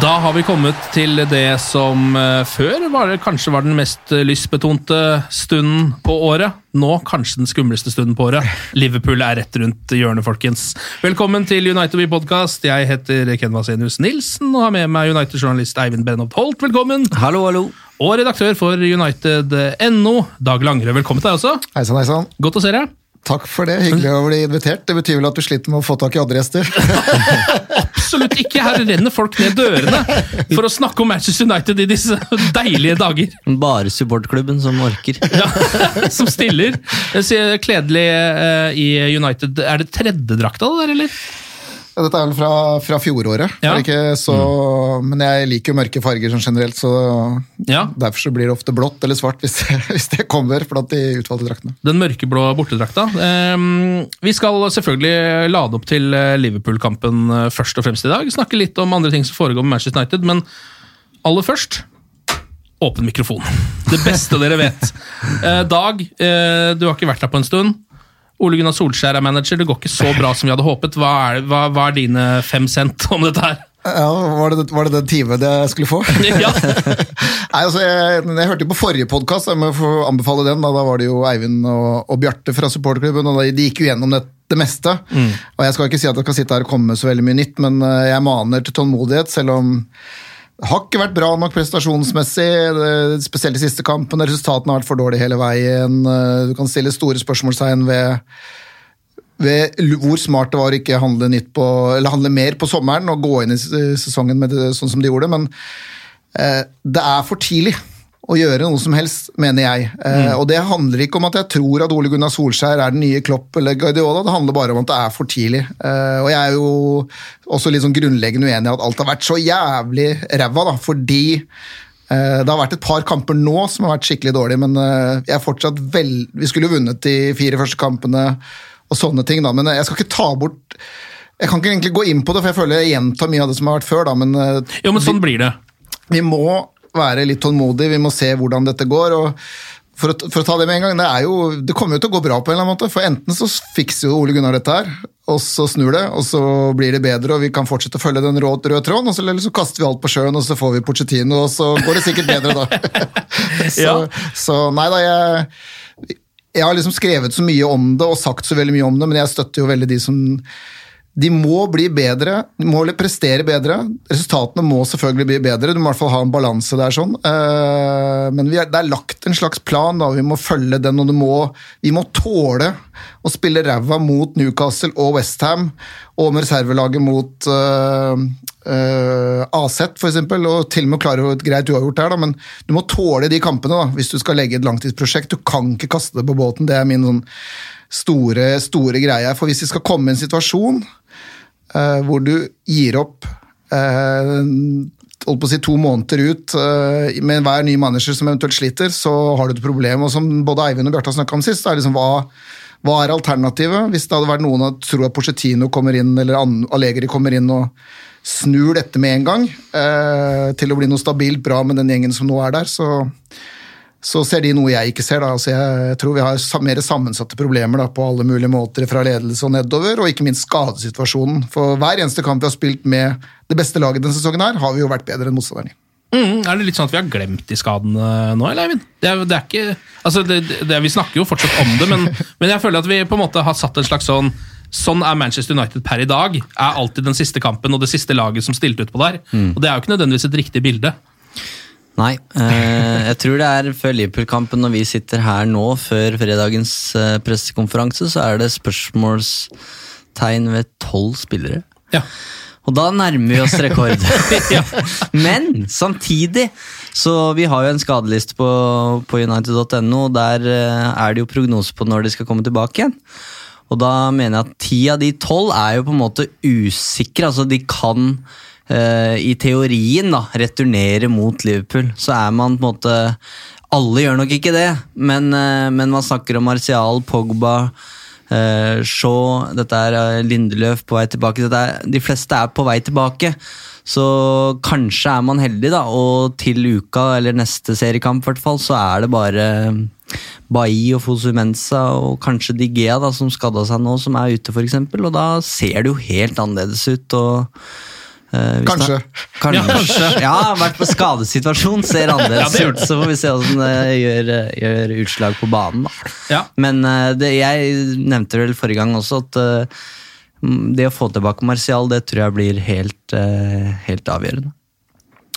Da har vi kommet til det som eh, før var det, kanskje var den mest eh, lystbetonte stunden på året. Nå kanskje den skumleste stunden på året. Liverpool er rett rundt hjørnet, folkens. Velkommen til United We Podcast. Jeg heter Ken Vasenius Nilsen og har med meg United-journalist Eivind Brennhoft Holt. Velkommen. Hallo, hallo. Og redaktør for United.no, Dag Langerød. Velkommen til deg også. Heisan, heisan. Godt å se deg. Takk for det. Hyggelig å bli invitert. Det betyr vel at du sliter med å få tak i andre gjester. Absolutt ikke! Her renner folk ned dørene for å snakke om Manchester United i disse deilige dager. Bare supportklubben som orker. Ja, som stiller. Kledelig eh, i United. Er det tredje drakta det der, eller? Ja, Dette er vel fra, fra fjoråret, Ja. så, men jeg liker jo mørke farger sånn generelt, så Ja. derfor så blir det ofte blått eller svart hvis, hvis det kommer blant de utvalgte draktene. Den mørkeblå bortedrakta. Ehm, vi skal selvfølgelig lade opp til eh, Liverpool-kampen eh, først og fremst i dag. Snakke litt om andre ting som foregår med Manchester United, men aller først Åpen mikrofon. Det beste dere vet. Eh, Dag, du har ikke vært her på en stund. Ole Gunnar Solskjær er manager. Det går ikke så bra som vi hadde håpet. Hva er, hva, hva er dine fem cent om dette her? Ja, Var det, var det den timen jeg skulle få? Ja. Nei, altså, jeg, jeg hørte jo på forrige podkast, jeg må få anbefale den. Da, da var det jo Eivind og, og Bjarte fra supporterklubben, og de gikk jo gjennom det, det meste. Og Jeg skal ikke si at jeg skal sitte her og komme med så veldig mye nytt, men eh, jeg maner til tålmodighet, selv om har ikke vært bra nok prestasjonsmessig, spesielt i siste kampen. Resultatene har vært for dårlige hele veien. Eh, Du kan stille store spørsmålstegn ved ved hvor smart det var å ikke handle, på, handle mer på sommeren og gå inn i sesongen det, sånn som de gjorde. Men eh, det er for tidlig å gjøre noe som helst, mener jeg. Mm. Og det handler ikke om at jeg tror at Ole Gunnar Solskjær er den nye Klopp eller Guardiola, det handler bare om at det er for tidlig. Eh, og jeg er jo også litt sånn grunnleggende uenig i at alt har vært så jævlig ræva, da, fordi eh, det har vært et par kamper nå som har vært skikkelig dårlige, men eh, jeg er fortsatt vel... Vi skulle jo vunnet de fire første kampene og sånne ting, da, men jeg skal ikke ta bort Jeg kan ikke egentlig gå inn på det, for jeg føler jeg gjentar mye av det som har vært før, da, men eh, Jo, men sånn blir det. vi må være litt tålmodig, vi må se hvordan dette går. og for å, for å ta det med en gang, det, er jo, det kommer jo til å gå bra på en eller annen måte. For enten så fikser jo Ole Gunnar dette her, og så snur det, og så blir det bedre, og vi kan fortsette å følge den røde, røde tråden, og så, eller så kaster vi alt på sjøen, og så får vi Porcettino, og så går det sikkert bedre da. så, Ja. så nei da, jeg, jeg har liksom skrevet så mye om det, og sagt så veldig mye om det, men jeg støtter jo veldig de som de må bli bedre, de må prestere bedre. Resultatene må selvfølgelig bli bedre, du må i hvert fall ha en balanse der. sånn. Eh, Men er, det er lagt en slags plan, da. vi må følge den, og må, vi må tåle å spille ræva mot Newcastle og Westham, og med reservelaget mot uh, AZ, for eksempel, og til og med klare et greit uavgjort der, da. men du må tåle de kampene da, hvis du skal legge et langtidsprosjekt. Du kan ikke kaste det på båten, det er min sånn store, store greie. For hvis vi skal komme i en situasjon eh, hvor du gir opp eh, holdt på å si to måneder ut eh, med hver ny manager som eventuelt sliter, så har du et problem. Og som både Eivind og Bjarte snakka om sist, er liksom hva, hva er alternativet? Hvis det hadde vært noen som tror at Porcetino kommer inn, eller Allegri kommer inn og snur dette med en gang eh, til å bli noe stabilt bra med den gjengen som nå er der, så, så ser de noe jeg ikke ser. da. Altså jeg, tror vi har mer sammensatte problemer da, på alle mulige måter fra ledelse og nedover, og ikke minst skadesituasjonen. For hver eneste kamp vi har spilt med det beste laget denne sesongen, her, har vi jo vært bedre enn motstanderen i. Mm, er det litt sånn at vi har glemt de skadene nå, eller Eivind? Det er, det er ikke, altså det, det, Vi snakker jo fortsatt om det, men, men jeg føler at vi på en måte har satt en slags sånn Sånn er Manchester United per i dag. Er alltid den siste kampen og det siste laget som stilte utpå der. Og det er jo ikke nødvendigvis et riktig bilde. Nei, eh, jeg tror det er før Liverpool-kampen når vi sitter her nå, før fredagens eh, pressekonferanse, så er det spørsmålstegn ved tolv spillere. Ja. Og da nærmer vi oss rekord. Men samtidig, så vi har jo en skadeliste på, på United.no, og der eh, er det jo prognose på når de skal komme tilbake igjen. Og da mener jeg at ti av de tolv er jo på en måte usikre. Altså de kan i teorien da, returnere mot Liverpool. Så er man på en måte Alle gjør nok ikke det, men, eh, men man snakker om Martial, Pogba, eh, Shaw, dette er eh, Lindeløf på vei tilbake. Er, de fleste er på vei tilbake. Så kanskje er man heldig, da, og til uka, eller neste seriekamp, hvert fall, så er det bare Bailly og Fosumensa og kanskje Digea da, som skada seg nå, som er ute, f.eks. Og da ser det jo helt annerledes ut. og eh, hvis Kanskje. Da, Kanskje. Ja, kanskje. Ja, vært på skadesituasjon, ser Ja, annerledes ut. Så får vi se hvordan det gjør, gjør utslag på banen. da. Ja. Men eh, det, jeg nevnte vel forrige gang også at uh, det å få tilbake Martial, det tror jeg blir helt, uh, helt avgjørende.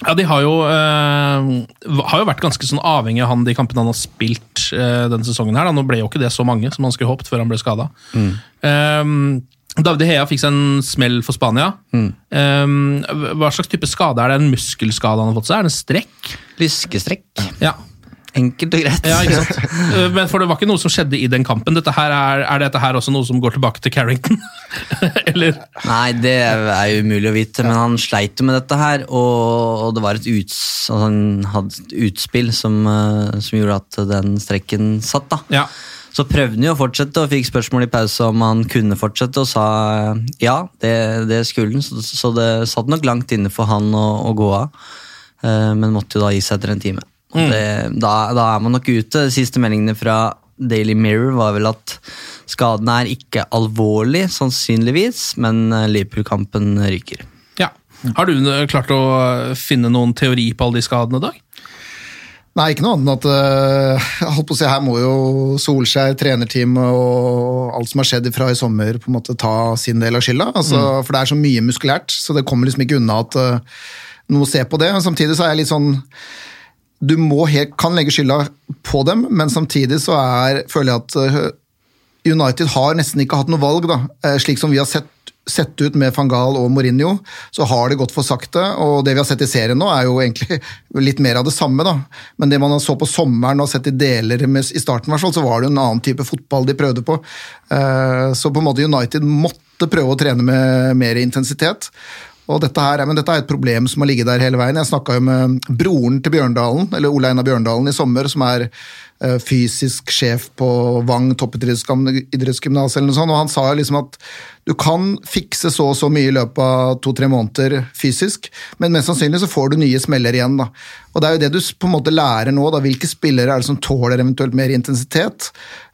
Ja, De har jo, eh, har jo vært ganske sånn avhengig av han de kampene han har spilt eh, denne sesongen. her. Da. Nå ble jo ikke det så mange som han skulle håpet før han ble skada. David Hea fikk seg en smell for Spania. Eh, hva slags type skade er det? En muskelskade han har fått seg? Er det en strekk? Lyskestrekk. Ja. Enkelt og greit. Ja, ikke sant? Eh, Men for det var ikke noe som skjedde i den kampen. Dette her er, er dette her også noe som går tilbake til Carrington? Eller? Nei, det er jo umulig å vite, men han sleit jo med dette her, og, og det var et uts, altså han hadde et utspill som, eh, som gjorde at den strekken satt. da. Ja. Så prøvde han jo å fortsette, og fikk spørsmål i pause om han kunne fortsette, og sa ja, det, det skulle han, så, så det satt nok langt inne for han å, å gå av, eh, men måtte jo da gi seg etter en time. Mm. Det, da, da er man nok ute. De siste meldingene fra Daily Mirror var vel at skaden er ikke alvorlig, sannsynligvis, men eh, Liverpool-kampen ryker. ja. Har du eh, klart å finne noen teori på alle de skadene, Dag? Nei, ikke noe annet enn at eh, jeg holdt på å si, her må jo Solskjær, trenerteamet og alt som har skjedd fra i sommer, på en måte ta sin del av skylda. Altså, For det er så mye muskulært, så det kommer liksom ikke unna at uh, noen må se på det. Men samtidig så er jeg litt sånn Du må helt, kan legge skylda på dem, men samtidig så er, føler jeg at eh, United har nesten ikke hatt noe valg, da. Eh, Slik som vi har sett, sett ut med van Gaal og Mourinho, så har det gått for sakte. Og det vi har sett i serien nå, er jo egentlig litt mer av det samme, da. Men det man så på sommeren og har sett i deler med, i starten, hvert fall, så var det jo en annen type fotball de prøvde på. Eh, Så på en måte United måtte prøve å trene med mer intensitet. Og dette her, er- men dette er et problem som har ligget der hele veien. Jeg snakka jo med broren til Bjørndalen, eller Ole Einar Bjørndalen i sommer, som er eh, fysisk sjef på Vang toppidrettsgymnas, eller noe sånt, og han sa jo liksom at du kan fikse så og så mye i løpet av to-tre måneder fysisk, men mest sannsynlig så får du nye smeller igjen. da. Og det er jo det du på en måte lærer nå, da. Hvilke spillere er det som tåler eventuelt mer intensitet?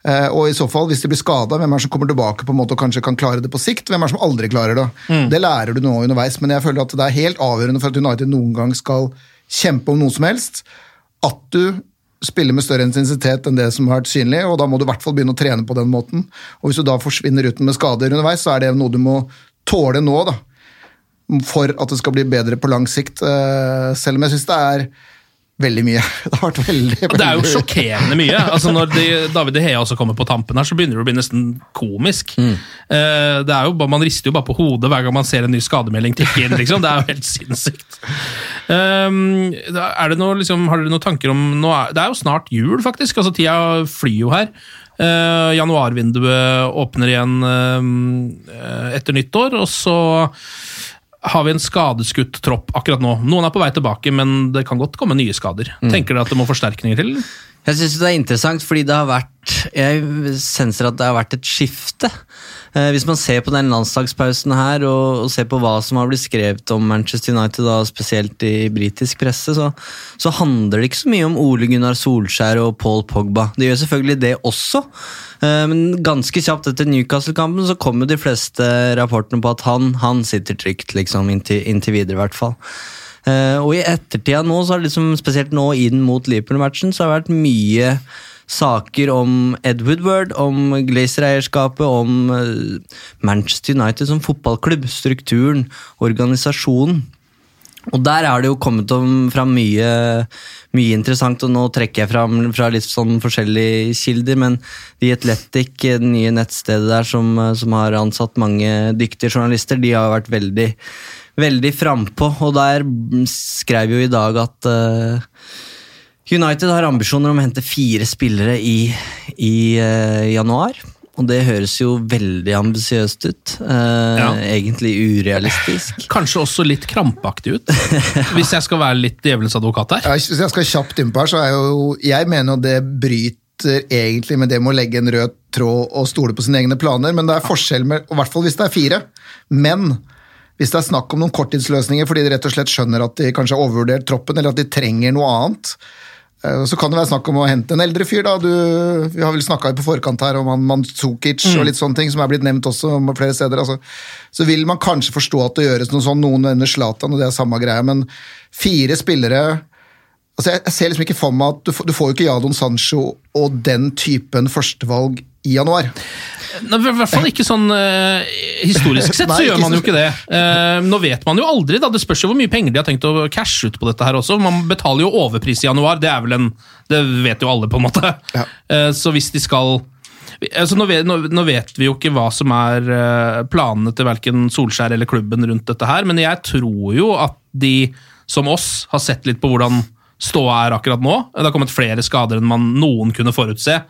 Eh, og i så fall, hvis de blir skada, hvem er det som kommer tilbake på en måte og kanskje kan klare det på sikt? Hvem er det som aldri klarer det? Det lærer du nå underveis, men jeg føler at det er helt avgjørende for at United noen gang skal kjempe om noe som helst, at du spiller med større intensitet enn det som har vært synlig, og da må du i hvert fall begynne å trene på den måten. Og hvis du da forsvinner ut med skader underveis, så er det noe du må tåle nå, da. For at det skal bli bedre på lang sikt. eh, Selv om jeg syns det er veldig mye. Det har vært veldig, veldig Det er jo sjokkerende mye. Altså Når de, David De Hea også kommer på tampen her, så begynner det å bli nesten komisk. Mm. det er jo, Man rister jo bare på hodet hver gang man ser en ny skademelding tikke inn. liksom. Det er jo helt sinnssykt. Um, er det noe, liksom, har dere noen tanker om er, Det er jo snart jul, faktisk. altså Tida flyr jo her. Eh, januarvinduet åpner igjen eh, etter nyttår, og så har vi en skadeskutt tropp akkurat nå. Noen er på vei tilbake, men det kan godt komme nye skader. Tenker dere at det må forsterkninger til? Jeg syns det er interessant fordi det har vært Jeg senser at det har vært et skifte. Eh, hvis man ser på den landslagspausen her og, og ser på hva som har blitt skrevet om Manchester United, da, spesielt i britisk presse, så, så handler det ikke så mye om Ole Gunnar Solskjær og Paul Pogba. Det gjør selvfølgelig det også, eh, men ganske kjapt etter Newcastle-kampen så kom jo de fleste rapportene på at han, han sitter trygt, liksom, inntil, inntil videre i hvert fall. Eh, og i ettertida nå, så har det liksom, spesielt nå inn mot Liverpool-matchen, så har det vært mye saker om Ed Woodward, om Glazer-eierskapet, om eh, Manchester United som fotballklubb, strukturen, organisasjonen. Og der er det jo kommet om, fram mye, mye interessant, og nå trekker jeg fram fra litt sånn forskjellige kilder, men The Athletic, det nye nettstedet der som, som har ansatt mange dyktige journalister, de har vært veldig veldig frampå, og der skrev jo i dag at uh, United har ambisjoner om å hente fire spillere i, i uh, januar. Og det høres jo veldig ambisiøst ut. Eh, ja. Egentlig urealistisk. Kanskje også litt krampaktig ut, hvis jeg skal være litt djevelens advokat her. Ja, hvis jeg skal kjapt innpå her, så er jo Jeg mener jo det bryter egentlig med det med å legge en rød tråd og stole på sine egne planer, men det er forskjell med, i hvert fall hvis det er fire. Men hvis det er snakk om noen korttidsløsninger fordi de rett og slett skjønner at de kanskje har overvurdert troppen, eller at de trenger noe annet, eh, så kan det være snakk om å hente en eldre fyr. da. Du, vi har vel snakka på forkant her om han Mandzukic mm. og litt sånne ting, som er blitt nevnt også flere steder. Altså. Så vil man kanskje forstå at det gjøres noe sånn, noen nevner Zlatan, og det er samme greie, men fire spillere altså Jeg ser liksom ikke for meg at du, du får jo ikke Jadon Sancho og den typen førstevalg i januar. I hvert fall ikke sånn uh, Historisk sett så gjør man jo ikke det. Uh, nå vet man jo aldri, da. Det spørs jo hvor mye penger de har tenkt å cashe ut på dette her også. Man betaler jo overpris i januar, det er vel en Det vet jo alle, på en måte. Ja. Uh, så hvis de skal altså nå, vet, nå, nå, vet, vi jo ikke hva som er planene til verken Solskjær eller klubben rundt dette her, men jeg tror jo at de, som oss, har sett litt på hvordan ståa er akkurat nå. Det har kommet flere skader enn man noen kunne forutse.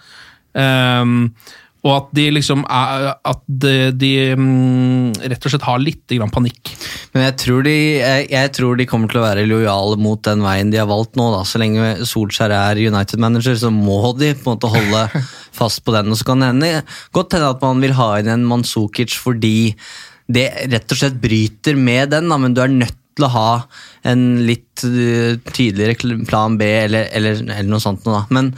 Um, og at de liksom er, At de, de um, rett og slett har litt grann panikk. Men jeg tror, de, jeg, jeg tror, de, kommer til å være lojale mot den veien de har valgt nå. Da. Så lenge Solskjær er United-manager, så må de på en måte holde fast på den. Og så kan det hende, godt hende at man vil ha inn en Manzukic fordi det rett og slett bryter med den, da, men du er nødt til å ha en litt uh, tydeligere plan B eller, eller, eller noe sånt noe, da. Men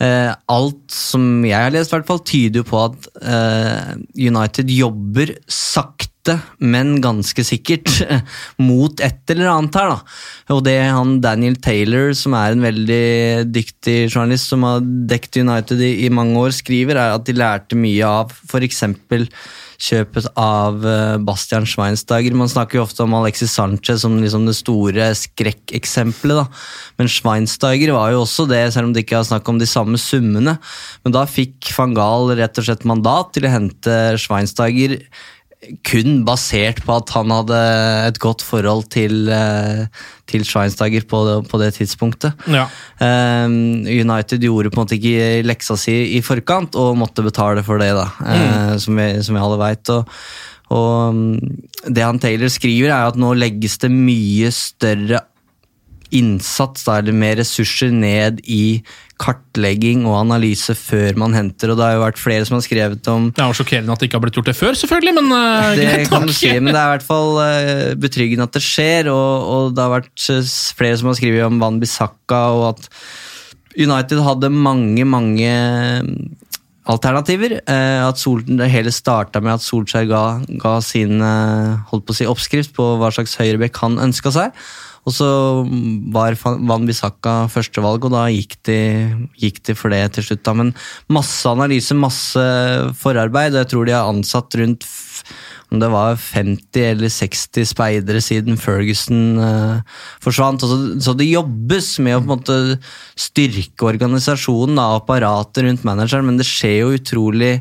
Eh, alt som jeg har lest, hvert fall, tyder jo på at eh, United jobber sakte, men ganske sikkert mot et eller annet her. da. Og det han Daniel Taylor, som er en veldig dyktig journalist som har dekket United i, i mange år, skriver, er at de lærte mye av f.eks kjøpet av eh, Bastian Schweinsteiger. Man snakker jo ofte om Alexis Sanchez som liksom det store skrekkeksempelet. da. Men Schweinsteiger var jo også det, selv om det ikke er snakk om de samme summene. Men da fikk van Gaal rett og slett mandat til å hente Schweinsteiger kun basert på at han hadde et godt forhold til, eh, til Schweinsteiger på, på, det tidspunktet. Ja. Um, United gjorde på en måte ikke leksa si i forkant og måtte betale for det, da, mm. uh, som, vi, alle veit. Og, og mm, det han Taylor skriver, er at nå legges det mye større innsats, da, eller mer ressurser, ned i kartlegging og analyse før man henter. og Det har jo vært flere som har skrevet om Det er jo sjokkerende at det ikke har blitt gjort det før, selvfølgelig, men uh, Det kan du si, men det er i hvert fall uh, betryggende at det skjer. Og, og, det har vært uh, flere som har skrevet om Van Bissaka, og at United hadde mange, mange alternativer. at Sol, det hele starta med at Solskjær ga, ga sin holdt på å si, oppskrift på hva slags høyrebekk han ønska seg. Og så var Van Bissaka førstevalg, og da gikk de, gikk de, for det til slutt. Da. Men masse analyse, masse forarbeid, og jeg tror de har ansatt rundt om det var 50 eller 60 speidere siden Ferguson uh, forsvant. Så, så, det jobbes med å måte styrke organisasjonen, og apparatet rundt manageren, men det skjer jo utrolig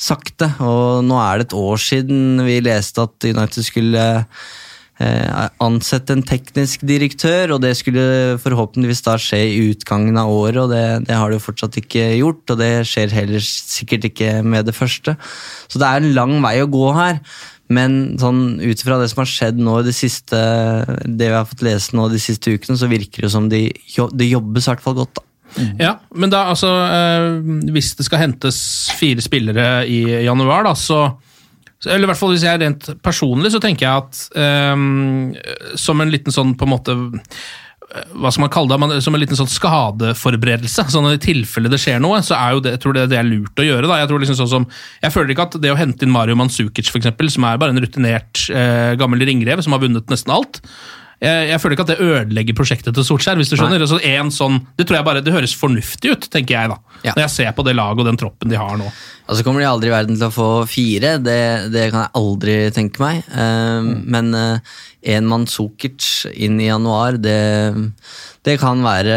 sakte. Og nå er det et år siden vi leste at United skulle Eh, ansette en teknisk direktør, og det skulle forhåpentligvis da skje i utgangen av året, og det, det har det jo fortsatt ikke gjort, og det skjer heller sikkert ikke med det første. Så det er en lang vei å gå her. Men sånn, ut ifra det som har skjedd nå i det siste, det vi har fått lese nå de siste ukene, så virker det som de, det jobbes i hvert fall godt. da. Ja, men da altså eh, Hvis det skal hentes fire spillere i januar, da, så- eller i hvert fall Hvis jeg er rent personlig, så tenker jeg at um, som en liten sånn på en måte hva skal man kalle det, som en liten sånn skadeforberedelse. sånn at I tilfelle det skjer noe, så er jo det, jeg tror det, det er lurt å gjøre. da. Jeg tror liksom sånn som, jeg føler ikke at det å hente inn Mario Mansukic, for eksempel, som er bare en rutinert eh, gammel ringrev som har vunnet nesten alt jeg, jeg føler ikke at det ødelegger prosjektet til Solskjær. hvis du skjønner. Altså, en sånn, det tror jeg bare, det høres fornuftig ut, tenker jeg da. Ja. Når jeg ser på det laget og den troppen de har nå. Altså kommer de aldri i verden til å få fire, det, det kan jeg aldri tenke meg. Eh, Men uh, en mann Sukic inn i januar, det, det kan være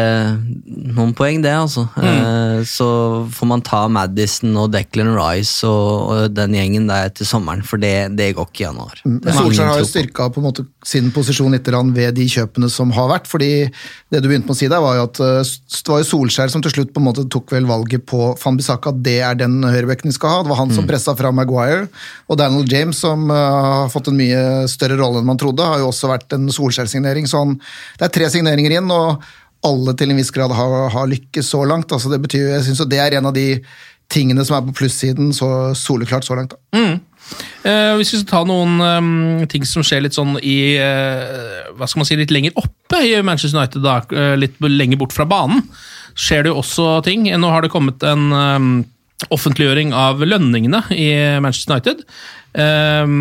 noen poeng, det, altså. Eh, så får man ta Madison og Declan Rice og, og den gjengen der til sommeren, for det, det går ikke i januar. Mm. Solskjær har jo styrka på en måte sin posisjon litt ved de kjøpene som har vært. fordi det du begynte med å si der, var jo at uh, det var jo Solskjær som til slutt på en måte tok vel valget på Van Bissaka, det er den høyrebekken vi skal ha. Det var han Mm. som pressa fra Maguire. Og Daniel James, som uh, har fått en mye større rolle enn man trodde, har jo også vært en Solskjær-signering. Så han, det er tre signeringer inn, og alle til en viss grad har, har lykkes så langt. Altså det betyr, jeg synes det er en av de tingene som er på plussiden så soleklart så langt. Da. Eh, hvis vi skal ta noen um, ting som skjer litt sånn i uh, Hva skal man si, litt lenger oppe i Manchester United, da, uh, litt lenger bort fra banen, skjer det jo også ting. Nå har det kommet en eh, offentliggjøring av lønningene i Manchester United. Eh,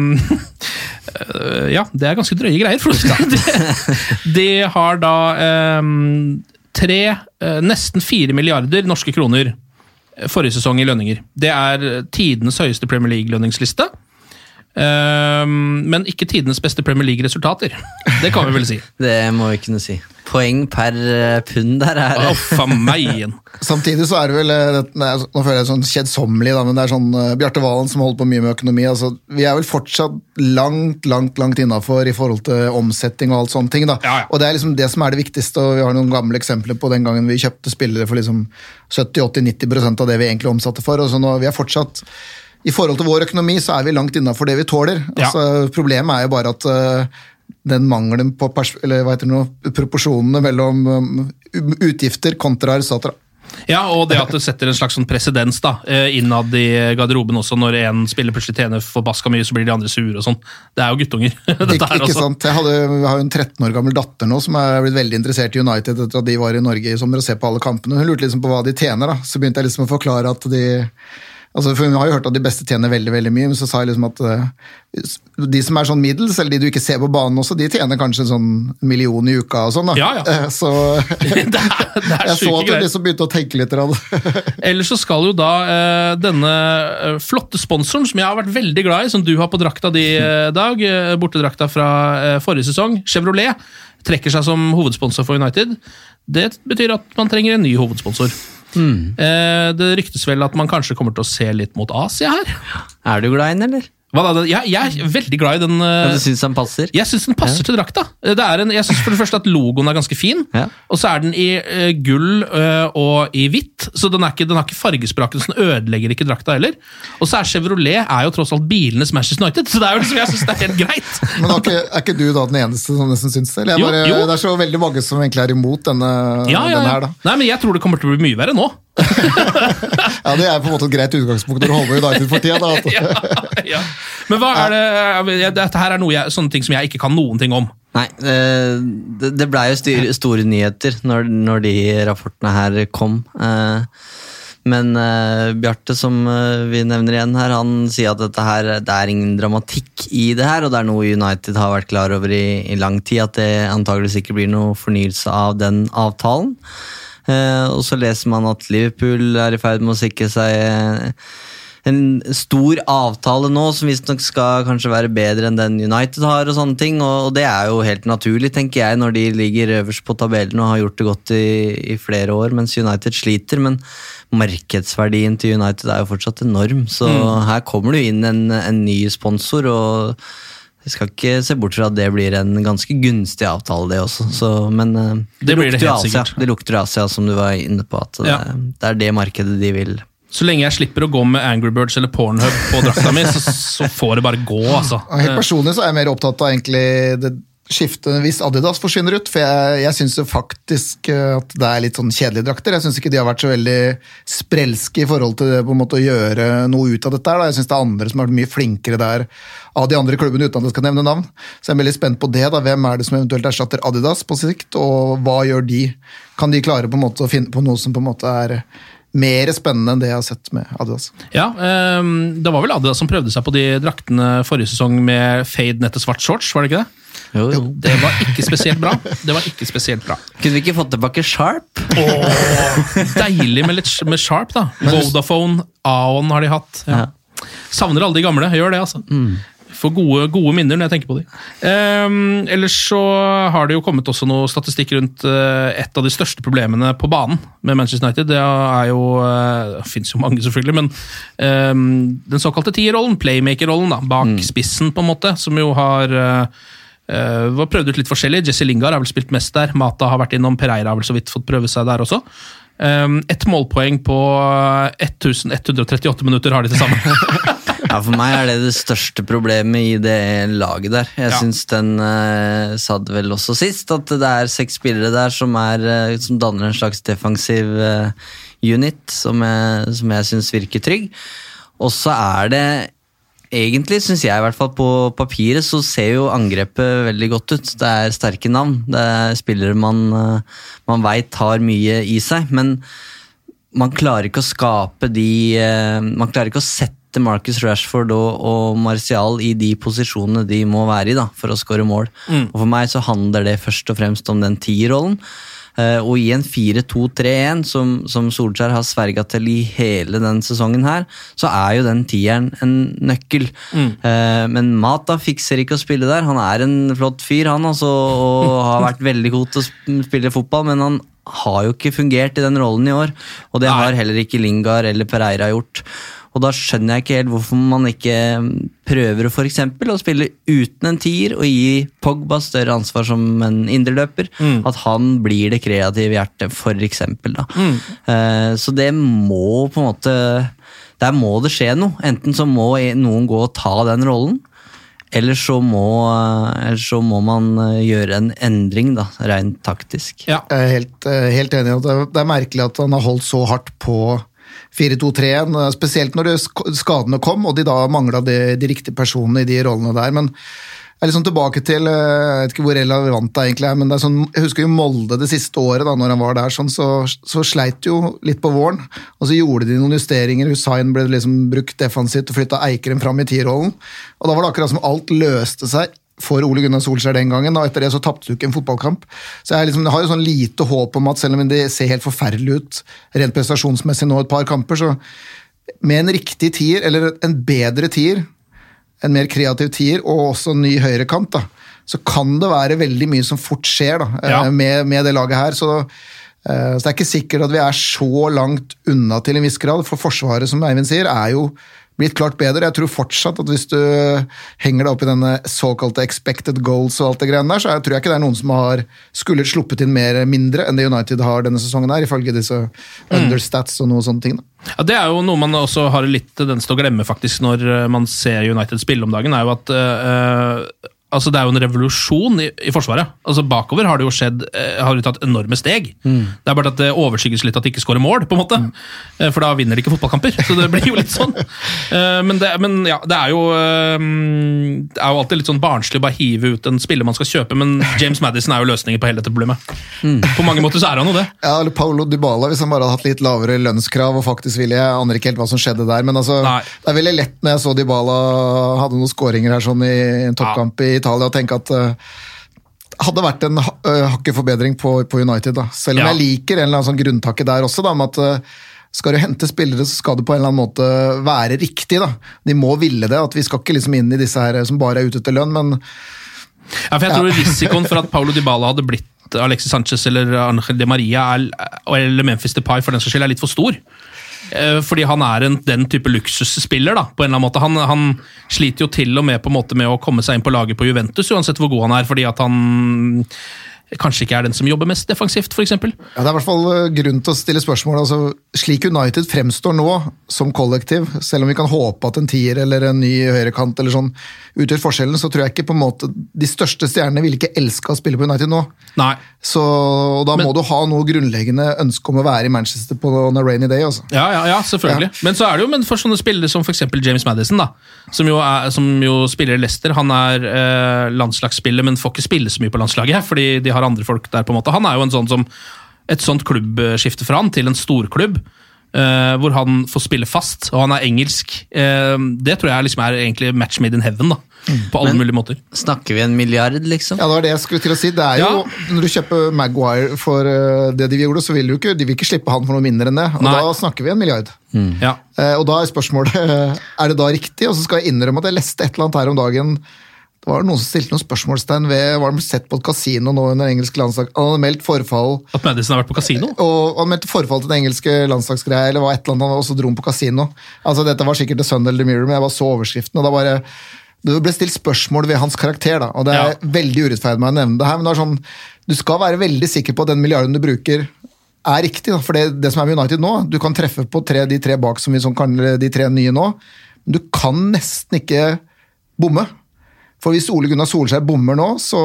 ja, det er ganske drøye greier. For å si det. de, de har da um, tre, eh, nesten fire milliarder norske kroner forrige sesong i lønninger. Det er tidenes høyeste Premier League-lønningsliste. Um, men ikke tidenes beste Premier League-resultater. Det kan vi vel si. Det må vi kunne si. Poeng per eh, pund der er faen meg. Samtidig så er det vel eh, nei, altså, Nå føler jeg det sånn kjedsommelig, men det er sånn uh, Bjarte Valen som holder på mye med økonomi. altså Vi er vel fortsatt langt langt, langt innafor i forhold til omsetning og alt sånne ting. da Ja, ja. Og Det er liksom det som er det viktigste, og vi har noen gamle eksempler på den gangen vi kjøpte spillere for liksom 70-80-90% av det vi egentlig omsatte for. og så nå, vi er fortsatt i forhold til vår økonomi så er vi langt innafor det vi tåler. Ja. Altså, problemet er jo bare at uh, den mangelen på eller nå, proporsjonene mellom um, utgifter kontra resultater. Ja, og det at det setter en slags sånn presedens da, eh, innad i garderoben også. Når en spiller plutselig tjener forbaska mye, så blir de andre sure og sånn. Det er jo guttunger. dette Ikke, her ikke sant? Jeg, hadde, jeg har jo en 13 år gammel datter nå som er blitt veldig interessert i United etter at de var i Norge i sommer og ser på alle kampene. Hun lurte liksom på hva de tjener. da. Så begynte jeg liksom å forklare at de altså for Hun har jo hørt at de beste tjener veldig veldig mye, men så sa jeg liksom at eh, de som er sånn middels, eller de du ikke ser på banen også, de tjener kanskje en sånn million i uka og sånn. da. Ja, ja. Eh, Så Det er, det er jeg så at hun liksom begynte å tenke litt. Ellers så skal jo da eh, denne flotte sponsoren, som jeg har vært veldig glad i, som du har på drakta di, Dag, bortedrakta fra forrige sesong, Chevrolet, trekker seg som hovedsponsor for United. Det betyr at man trenger en ny hovedsponsor. Eh, det ryktes vel at man kanskje kommer til å se litt mot Asia her. Er du glad i den, eller? Hva da? Jeg, jeg er veldig glad i den. Ja, eh, du syns den passer? jeg syns den passer til drakta. Det er en, jeg synes for det første at Logoen er ganske fin, Ja. og så er den i uh, gull uh, og i hvitt. Så den, er ikke, den har ikke fargespraken, så den ødelegger ikke drakta heller. Og så er Chevrolet er jo tross alt bilenes Manchester United, så det er jo liksom, jeg synes det er helt greit. Men er ikke, er ikke du da den eneste som nesten syns det? Eller? Jeg Jo, bare, jo. Det er så veldig mange som egentlig er imot denne, Ja, ja, denne her. da. Nei, men jeg tror det kommer til å bli mye verre nå. Ja, Det er på en måte et greit utgangspunkt når du holder med United for tida. ja, ja. Men hva er det Dette her er noe jeg, sånne ting som jeg ikke kan noen ting om. Nei, det, det blei jo styr, store nyheter når, når de rapportene her kom. eh, Men eh, Bjarte, som eh, vi nevner igjen her, han sier at dette her, det er ingen dramatikk i det her, og det er noe United har vært klar over i, i lang tid, at det antageligvis ikke blir noe fornyelse av den avtalen. Eh, og så leser man at Liverpool er i ferd med å sikre seg en stor avtale nå, som visstnok skal kanskje være bedre enn den United har, og sånne ting, og, det er jo helt naturlig, tenker jeg, når de ligger øverst på tabellen og har gjort det godt i, i flere år, mens United sliter, men markedsverdien til United er jo fortsatt enorm, så her kommer det jo inn en, en ny sponsor, og jeg skal ikke se bort fra at det blir en ganske gunstig avtale, det også. Så, men eh, Det blir det lukter helt Asia. Det lukter Asia, som du var inne på, at det, Ja. det er det markedet de vil. Så lenge jeg slipper å gå med Angry Birds eller Pornhub på drakta mi, så, så får det bare gå, altså. Helt personlig så er jeg mer opptatt av egentlig det, skifte hvis Adidas forsvinner ut, for jeg, jeg syns faktisk eh, at det er litt sånn kjedelige drakter. Jeg syns ikke de har vært så veldig sprelske i forhold til det, på en måte å gjøre noe ut av dette. da. Jeg syns det er andre som har vært mye flinkere der av de andre klubbene, uten at jeg skal nevne navn. Så jeg er veldig spent på det. da. Hvem er det som eventuelt erstatter Adidas på sikt, og hva gjør de? Kan de klare på en måte å finne på noe som på en måte er mer spennende enn det jeg har sett med Adidas? Ja, um, Det var vel Adidas som prøvde seg på de draktene forrige sesong med fade ned til svart shorts, var det ikke det? Jo, jo. Det var ikke spesielt bra. Det var ikke spesielt bra. Kunne vi ikke fått tilbake Sharp? Deilig med litt med Sharp, da. Vodafone, Aon har de hatt. Ja. Savner alle de gamle. Gjør det, altså. Får gode, gode minner når jeg tenker på de. Um, ellers så har det jo kommet også noe statistikk rundt uh, et av de største problemene på banen med Manchester United. Det er jo uh, Det fins jo mange, selvfølgelig, men um, den såkalte tierrollen, playmaker-rollen, bak spissen, på en måte, som jo har uh, Uh, var prøvd ut litt forskjellig. Jesse Lingard har vel spilt mest der. Mata har vært innom. Pereira har vel så vidt fått prøve seg der også. Um, Ett målpoeng på 1138 minutter har de til sammen. Ja, For meg er det det største problemet i det laget der. Jeg Ja. syns den uh, sa det vel også sist, at det er seks spillere der som, er, uh, som danner en slags defensiv uh, unit, som jeg, som jeg syns virker trygg. Og så er det Egentlig syns jeg i hvert fall på papiret så ser jo angrepet veldig godt ut. Det er sterke navn. Det er spillere man, man veit har mye i seg. Men man klarer ikke å skape de Man klarer ikke å sette Marcus Rashford og, og Martial i de posisjonene de må være i da, for å skåre mål. Og For meg så handler det først og fremst om den tierrollen. Uh, og i en 4-2-3-1, som, som Solskjær har sverga til i hele den sesongen her, så er jo den tieren en nøkkel. Eh, men Mata fikser ikke å spille der. Han er en flott fyr, han altså, og har vært veldig god til å spille fotball, men han har jo ikke fungert i den rollen i år. Og det har heller ikke Lingard eller Pereira gjort. Og da skjønner jeg ikke helt hvorfor man ikke prøver for eksempel å spille uten en tier og gi Pogba større ansvar som en indreløper. At han blir det kreative hjertet, for eksempel. Da. Eh, så det må på en måte Der må det skje noe. Enten så må noen gå og ta den rollen. Eller så, må, eller så må man eh, gjøre en endring, da, rent taktisk. ja. Jeg er helt, eh, helt enig i at det, det er merkelig at han har holdt så hardt på 4-2-3-en, eh, spesielt når skadene kom, og de da mangla de, de riktige personene i de rollene der. Men jeg er liksom tilbake til eh, Jeg vet ikke hvor relevant det egentlig er, men er sånn, jeg husker jo Molde det siste året, da når han var der, sånn, så, så sleit jo litt på våren. Og så gjorde de noen justeringer. Hussein ble liksom brukt defensivt og flytta Eikrem fram i tierrollen. Og da var det akkurat som alt løste seg for Ole Gunnar Solskjær den gangen. og Etter det så tapte du ikke en fotballkamp. Så jeg, liksom, jeg har jo sånn lite håp om at selv om det ser helt forferdelig ut rent prestasjonsmessig nå et par kamper, så med en riktig tier, eller en bedre tier, en mer kreativ tier, og også en ny høyrekant, da, så kan det være veldig mye som fort skjer da, eh, Ja. med, med det laget her. Så, eh, så det er ikke sikkert at vi er så langt unna til en viss grad, for Forsvaret, som Eivind sier, er jo blitt klart bedre. Jeg tror fortsatt at hvis du henger deg opp i denne såkalte expected goals og alt det greiene der, så jeg tror jeg ikke det er noen som har skulle sluppet inn mer mindre enn det United har denne sesongen her, ifølge disse understats og noe sånne ting. da. Ja, Det er jo noe man også har litt tendens til å glemme faktisk når eh, man ser United spille om dagen. er jo at eh, altså Det er jo en revolusjon i, i Forsvaret. Altså Bakover har det jo skjedd eh, har det tatt enorme steg. Det er bare at det overskygges litt at de ikke skårer mål, på en måte. Eh, for da vinner de ikke fotballkamper. Så det blir jo litt sånn. Eh, men, det, men ja, det er jo Det er jo alltid litt sånn barnslig å bare hive ut en spiller man skal kjøpe, men James Madison er jo løsningen på hele dette problemet. På mange måter så er han jo det. Ja, eller Paulo Dybala, hvis han bare hadde hatt litt lavere lønnskrav og faktisk ville Jeg aner ikke helt hva som skjedde der, men altså, Nei. det er veldig lett når jeg så Dybala hadde noen skåringer her sånn i en toppkamp i Italia, og tenke at eh, hadde vært en øh, hakket forbedring på, på United. da. Selv om Ja. jeg liker en eller annen sånn grunntakke der også, da, med at øh, skal du hente spillere, så skal det på en eller annen måte være riktig. da. De må ville det. at Vi skal ikke liksom inn i disse her som bare er ute etter lønn, men Ja, for jeg tror risikoen for at Paulo Dybala hadde blitt Alexis Sanchez eller Angel Di Maria er, eller Memphis Depay for den saks skyld er litt for stor. Eh, Fordi han er en, den type luksusspiller. da, på en eller annen måte. Han, han sliter jo til og med på en måte med å komme seg inn på laget på Juventus, uansett hvor god han er. fordi at han kanskje ikke er den som jobber mest defensivt, f.eks. Ja, det er i hvert fall eh, grunn til å stille spørsmål. Altså, slik United fremstår nå, som kollektiv, selv om vi kan håpe at en tier eller en ny høyrekant eller sånn utgjør forskjellen, så tror jeg ikke på en måte De største stjernene ville ikke elska å spille på United nå. Nei. Så Da Men- må du ha noe grunnleggende ønske om å være i Manchester på on a rainy day. Altså. Ja, ja, ja, selvfølgelig. Men så er det jo men for sånne spillere som f.eks. James Madison, da, som jo, er, som jo spiller Leicester. Han er eh, landslagsspiller, men får ikke spille så mye på landslaget, fordi de har andre folk der. på en måte. Han er jo en sånn som et sånt klubbskifte for han til en storklubb. Uh, hvor han får spille fast, og han er engelsk. Uh, det tror jeg liksom er egentlig match made in heaven. da, På alle Men- mulige måter. Snakker vi en milliard, liksom? Ja, det var det jeg skulle til å si. Det er jo, Når du kjøper Maguire for uh, det de gjorde, så vil du ikke, de vil ikke slippe han for noe mindre enn det. Og Nei. Da snakker vi en milliard. Ja. Eh, og da er spørsmålet er det da riktig. Og så skal jeg innrømme at jeg leste et eller annet her om dagen. Det var noen som stilte noen spørsmålstegn ved Var de sett på et kasino nå under engelsk landslag? Han hadde meldt forfall At Madison har vært på kasino? og han meldte forfall til den engelske landslagsgreia, eller var et eller annet, og så dro han på kasino. Altså, Dette var sikkert The Sun eller The Mirror, men jeg bare så overskriften, og da bare det ble stilt spørsmål ved hans karakter, da, og det er veldig urettferdig med å nevne det her, men det er sånn, du skal være veldig sikker på at den milliarden du bruker, er riktig. Da, for det, det som er med United nå, du kan treffe på tre, de tre bak som vi sånn, kan, de tre nye nå, men du kan nesten ikke bomme. For hvis Ole Gunnar Solskjær bommer nå, så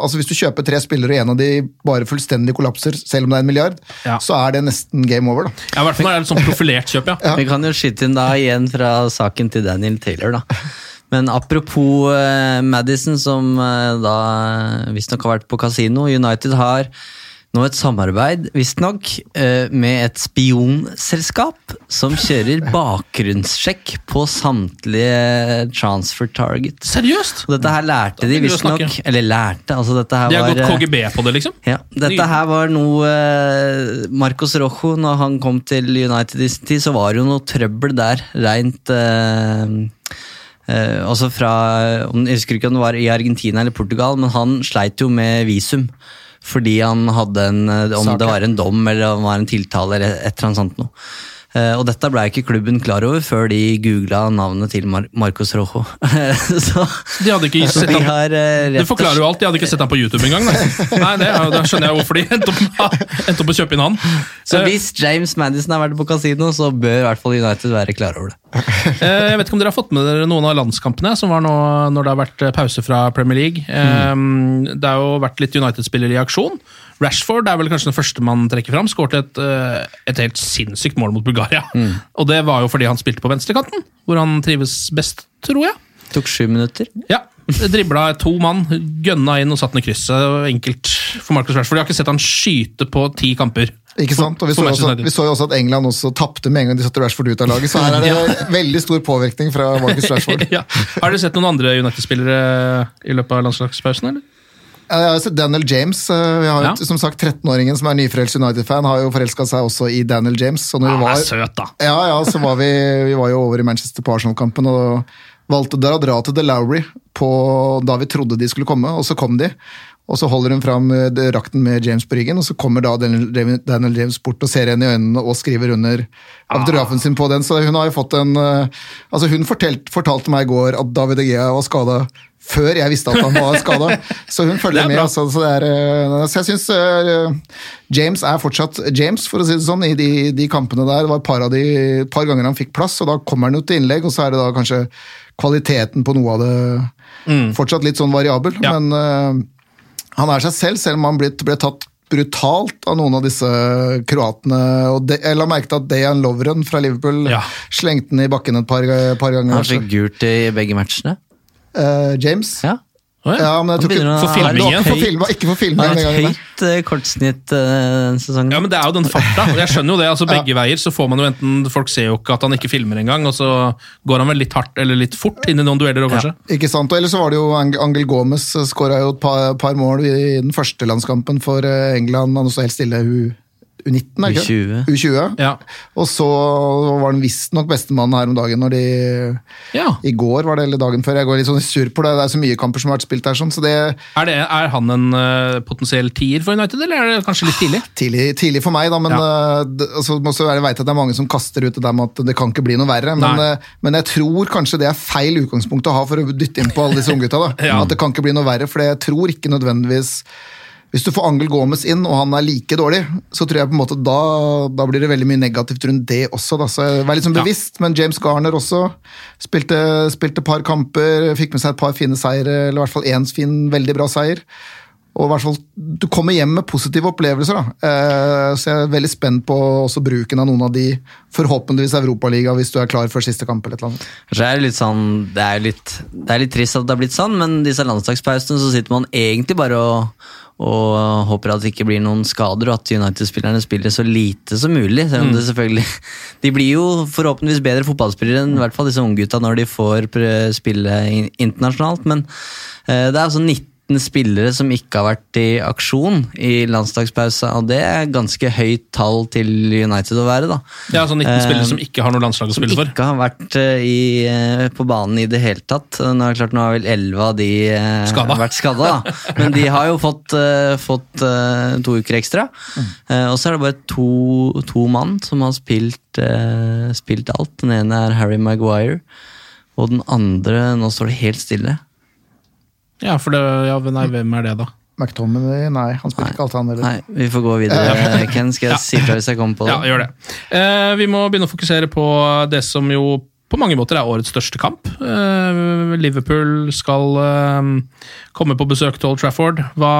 altså Hvis du kjøper tre spillere og en av de bare fullstendig kollapser, selv om det er en milliard, Ja. så er det nesten game over. da. Ja, I hvert fall når det er et sånn profilert kjøp, ja. Vi kan jo skyte inn da igjen fra saken til Daniel Taylor, da. Men apropos eh, Madison, som eh, da visstnok har vært på kasino. United har nå et samarbeid, visstnok, eh, med et spionselskap som kjører bakgrunnssjekk på samtlige transfer target. Seriøst? Og dette her lærte de visstnok. Eller lærte, altså dette her De har var gått eh, KGB på det, liksom? ja, dette her var noe eh, Marcos Rojo, når han kom til United i sin tid, så var det jo noe trøbbel der, rent uh, Uh, Altså fra Jeg husker ikke om det var i Argentina eller Portugal, men han sleit jo med visum. Fordi han hadde en eh, Om Saker. det var en dom eller om det var en tiltale eller et eller annet sånt noe. Eh, og dette ble ikke klubben klar over før de googla navnet til Mar Marcos Rojo. så De hadde ikke sett ham. har eh, Du forklarer jo alt, de hadde ikke sett ham på YouTube engang. Nei, det, da skjønner jeg hvorfor de endte opp, endte opp å kjøpe inn han. Så hvis James Madison har vært på kasino, så bør i hvert fall United være klar over det. eh, Jeg vet ikke om dere har fått med dere noen av landskampene som var nå når det har vært pause fra Premier League. Mm. Det har jo vært litt United-spillere i aksjon. Rashford er vel kanskje den første man trekker fram. Skåret et, eh, et helt sinnssykt mål mot Bulgaria. Og det var jo fordi han spilte på venstrekanten, hvor han trives best, tror jeg. Tok sju minutter. Ja, Dribla to mann, gønna inn og satt ned krysset. Enkelt for Marcus Rashford. Jeg har ikke sett han skyte på ti kamper. Ikke sant? Og vi så, også, vi så jo også at England også tapte med en gang de satte Rashford ut av laget, så her er det veldig stor påvirkning fra Marcus Rashford. ja. Har dere sett noen andre United-spillere i løpet av landslagspausen? eller? Jeg har sett Daniel James. eh, Vi har, Ja. Som sagt, 13-åringen som er nyfrelst United-fan, har jo forelska seg også i Daniel James. Så når vi var, søt, da. Ja, ja, så var vi, vi var jo over i Manchester på Arsenal-kampen og valgte der å dra til The Lowry på, da vi trodde de skulle komme, og så kom de. Og så holder hun fram rakten drakten med James på ryggen, og så kommer da Daniel James bort og ser henne i øynene og skriver under autografen sin på den. Så hun har jo fått en eh, Altså, hun fortelt, fortalte meg i går at David Egea var skada før jeg visste at han var skada. Så hun følger er med. Altså, så, det er, eh, så jeg syns James er fortsatt James, for å si det sånn, i de, de kampene der. Det var et par, av de, et par ganger han fikk plass, og da kommer han jo til innlegg, og så er det da kanskje kvaliteten på noe av det fortsatt litt sånn variabel. Ja. Men eh, han er seg selv, selv om han blitt, ble tatt brutalt av noen av disse kroatene. Og de, jeg la merke til at Dejan Lovren fra Liverpool Ja. slengte den i bakken et par, par ganger. Han fikk gult i begge matchene. Uh, James? Ja. Å, ja. Ja, men jeg tror ikke For filmingen. igjen? For filma, ikke for filming Han den gangen. høyt eh, kortsnitt uh, denne sesongen. Ja, men Det er jo den farta. Jeg skjønner jo det. altså Begge veier så får man jo enten Folk ser jo ikke at han ikke filmer engang, og så går han vel litt hardt eller litt fort inn i noen dueller òg, kanskje. Ikke sant, og Ellers så var det jo Angel Gomez skåra jo et par, par mål i den første landskampen for eh, England. Han sto helt stille U, U19, er det ikke? U20. U20. Ja. Og så var han visstnok bestemann her om dagen når de ja. I går var det, eller dagen før. Jeg går litt sånn sur på det. Det er så mye kamper som har vært spilt her. sånn, så det Er, det, er han en uh, potensiell tier for United, eller er det kanskje litt tidlig? tidlig, tidlig for meg, da, men eh, det, altså, også, jeg vet at det er mange som kaster ut det der med at det kan ikke bli noe verre. Men, eh, men jeg tror kanskje det er feil utgangspunkt å ha for å dytte inn på alle disse unggutta. da. Ja. At det kan ikke bli noe verre, for jeg tror ikke nødvendigvis hvis du får Angel Gomez inn, og han er like dårlig, så tror jeg på en måte da, da blir det veldig mye negativt rundt det også. Da. Så Vær litt sånn bevisst, men James Garner også spilte, spilte par kamper, fikk med seg et par fine seire, eller i hvert fall én fin, veldig bra seier. Og i hvert fall, Du kommer hjem med positive opplevelser. da. Eh, så jeg er veldig spent på også bruken av noen av de, forhåpentligvis Europaliga, hvis du er klar for siste kamp. eller et. Kanskje er det litt sånn det er, litt, det er litt trist at det har blitt sånn, men disse landslagspausene så sitter man egentlig bare og, og håper at det ikke blir noen skader, og at United-spillerne spiller så lite som mulig. Selv om det selvfølgelig De blir jo forhåpentligvis bedre fotballspillere enn i hvert fall disse unggutta når de får spille internasjonalt, men eh, det er altså 19 spillere som ikke har vært i aksjon i landslagspause, og det er ganske høyt tall til United å være, da. Ja, altså 19 Eh, spillere som ikke har noe landslag å spille for. Som ikke har vært eh, i, eh, på banen i det hele tatt. Nå er det klart, nå har vel 11 av de Skadda Skada. vært skada, da. Men de har jo fått, fått to uker ekstra. Eh, og så er det bare to, to mann som har spilt, spilt alt. Den ene er Harry Maguire, og den andre Nå står det helt stille. Ja, for det, ja, nei, hvem er det, da? McTominay, nei, han spilte ikke alt han heller. Nei, vi får gå videre. Ken, skal jeg si fra hvis jeg kommer på det? Ja, gjør det. Eh, vi må begynne å fokusere på det som jo på mange måter er årets største kamp. Eh, Liverpool skal eh, komme på besøk til Old Trafford. Hva,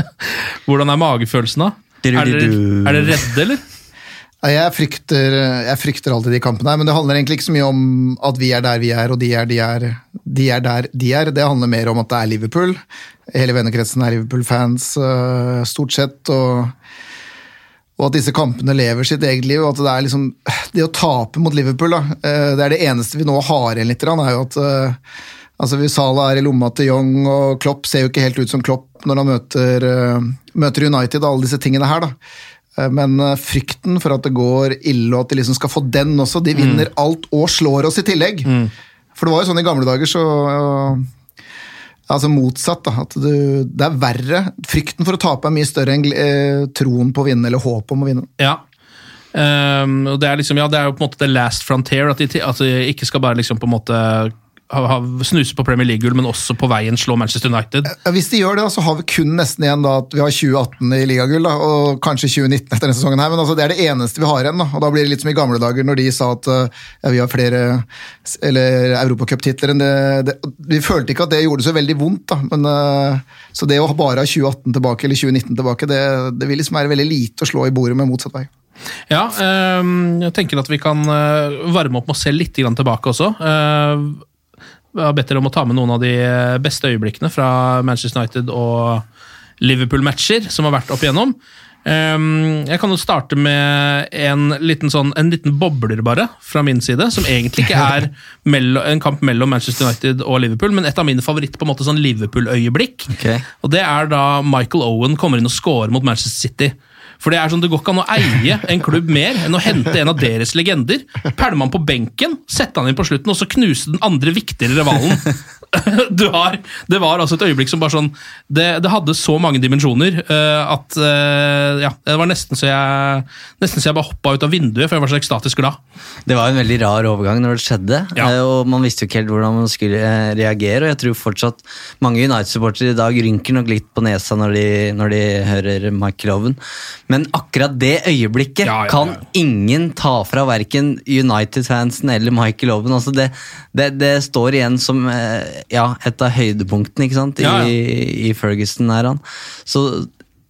hvordan er magefølelsen, da? Er dere, er dere redde, eller? Jeg frykter, jeg frykter alltid de kampene her, men det handler egentlig ikke så mye om at vi er der vi er, og de er, de er, de er der de er. Det handler mer om at det er Liverpool. Hele vennekretsen er Liverpool-fans, øh, stort sett. og og at disse kampene lever sitt eget liv. og at Det er liksom, det å tape mot Liverpool, da, eh, det er det eneste vi nå har igjen litt, er jo at eh, altså Sala er i lomma til Young, og Klopp ser jo ikke helt ut som Klopp når han møter, møter United og alle disse tingene her. da. Eh, Men eh, frykten for at det går ille, og at de liksom skal få den også. De vinner alt og slår oss i tillegg. For det var jo sånn i gamle dager, så øh, Altså motsatt, da. At du, det er verre. Frykten for å tape er mye større enn eh, troen på å vinne, eller håpet om å vinne. Ja. Um, og det er liksom, ja, det er jo på en måte the last frontier, at de, at de ikke skal bare liksom på en måte snuse på Premier League-gull, men også på veien slå Manchester United. Hvis de gjør det, så har vi kun nesten igjen da, at vi har 2018 i ligagull, og kanskje 2019 etter denne sesongen. her, men altså, Det er det eneste vi har igjen. da, og Da blir det litt som i gamle dager, når de sa at uh, ja, vi har flere eller europacuptitler enn det, det Vi følte ikke at det gjorde så veldig vondt, da, men uh, så det å bare ha 2018 tilbake eller 2019 tilbake, det, det vil liksom være veldig lite å slå i bordet med motsatt vei. Ja, ehm, jeg tenker at vi kan eh, varme opp med å se litt tilbake også. Har bedt dere om å ta med noen av de beste øyeblikkene fra Manchester United og Liverpool-matcher som har vært opp igjennom. Ehm, jeg kan jo starte med en liten, sånn, en liten bobler, bare, fra min side. Som egentlig ikke er en kamp mellom Manchester United og Liverpool, men et av mine favoritt på en måte sånn Liverpool-øyeblikk. Okay. Og Det er da Michael Owen kommer inn og scorer mot Manchester City. For Det er sånn, det går ikke an å eie en klubb mer enn å hente en av deres legender. Pælme han på benken, sette han inn på slutten, og så knuse den andre viktigere rivalen. Du har, det var altså et øyeblikk som bare sånn Det, det hadde så mange dimensjoner uh, at uh, ja, det var nesten så jeg Nesten så jeg bare hoppa ut av vinduet, for jeg var så ekstatisk glad. Det var en veldig rar overgang når det skjedde, Ja. eh, og man visste jo ikke helt hvordan man skulle reagere. og Jeg tror fortsatt mange United-supportere i dag rynker nok litt på nesa når de, når de hører Michael Owen. Men akkurat det øyeblikket Ja, ja, ja. kan ingen ta fra verken United-fansen eller Michael Owen. Altså det, det, det står igjen som eh, ja, et av høydepunktene ikke sant? I, Ja, i Ferguson. er han. Så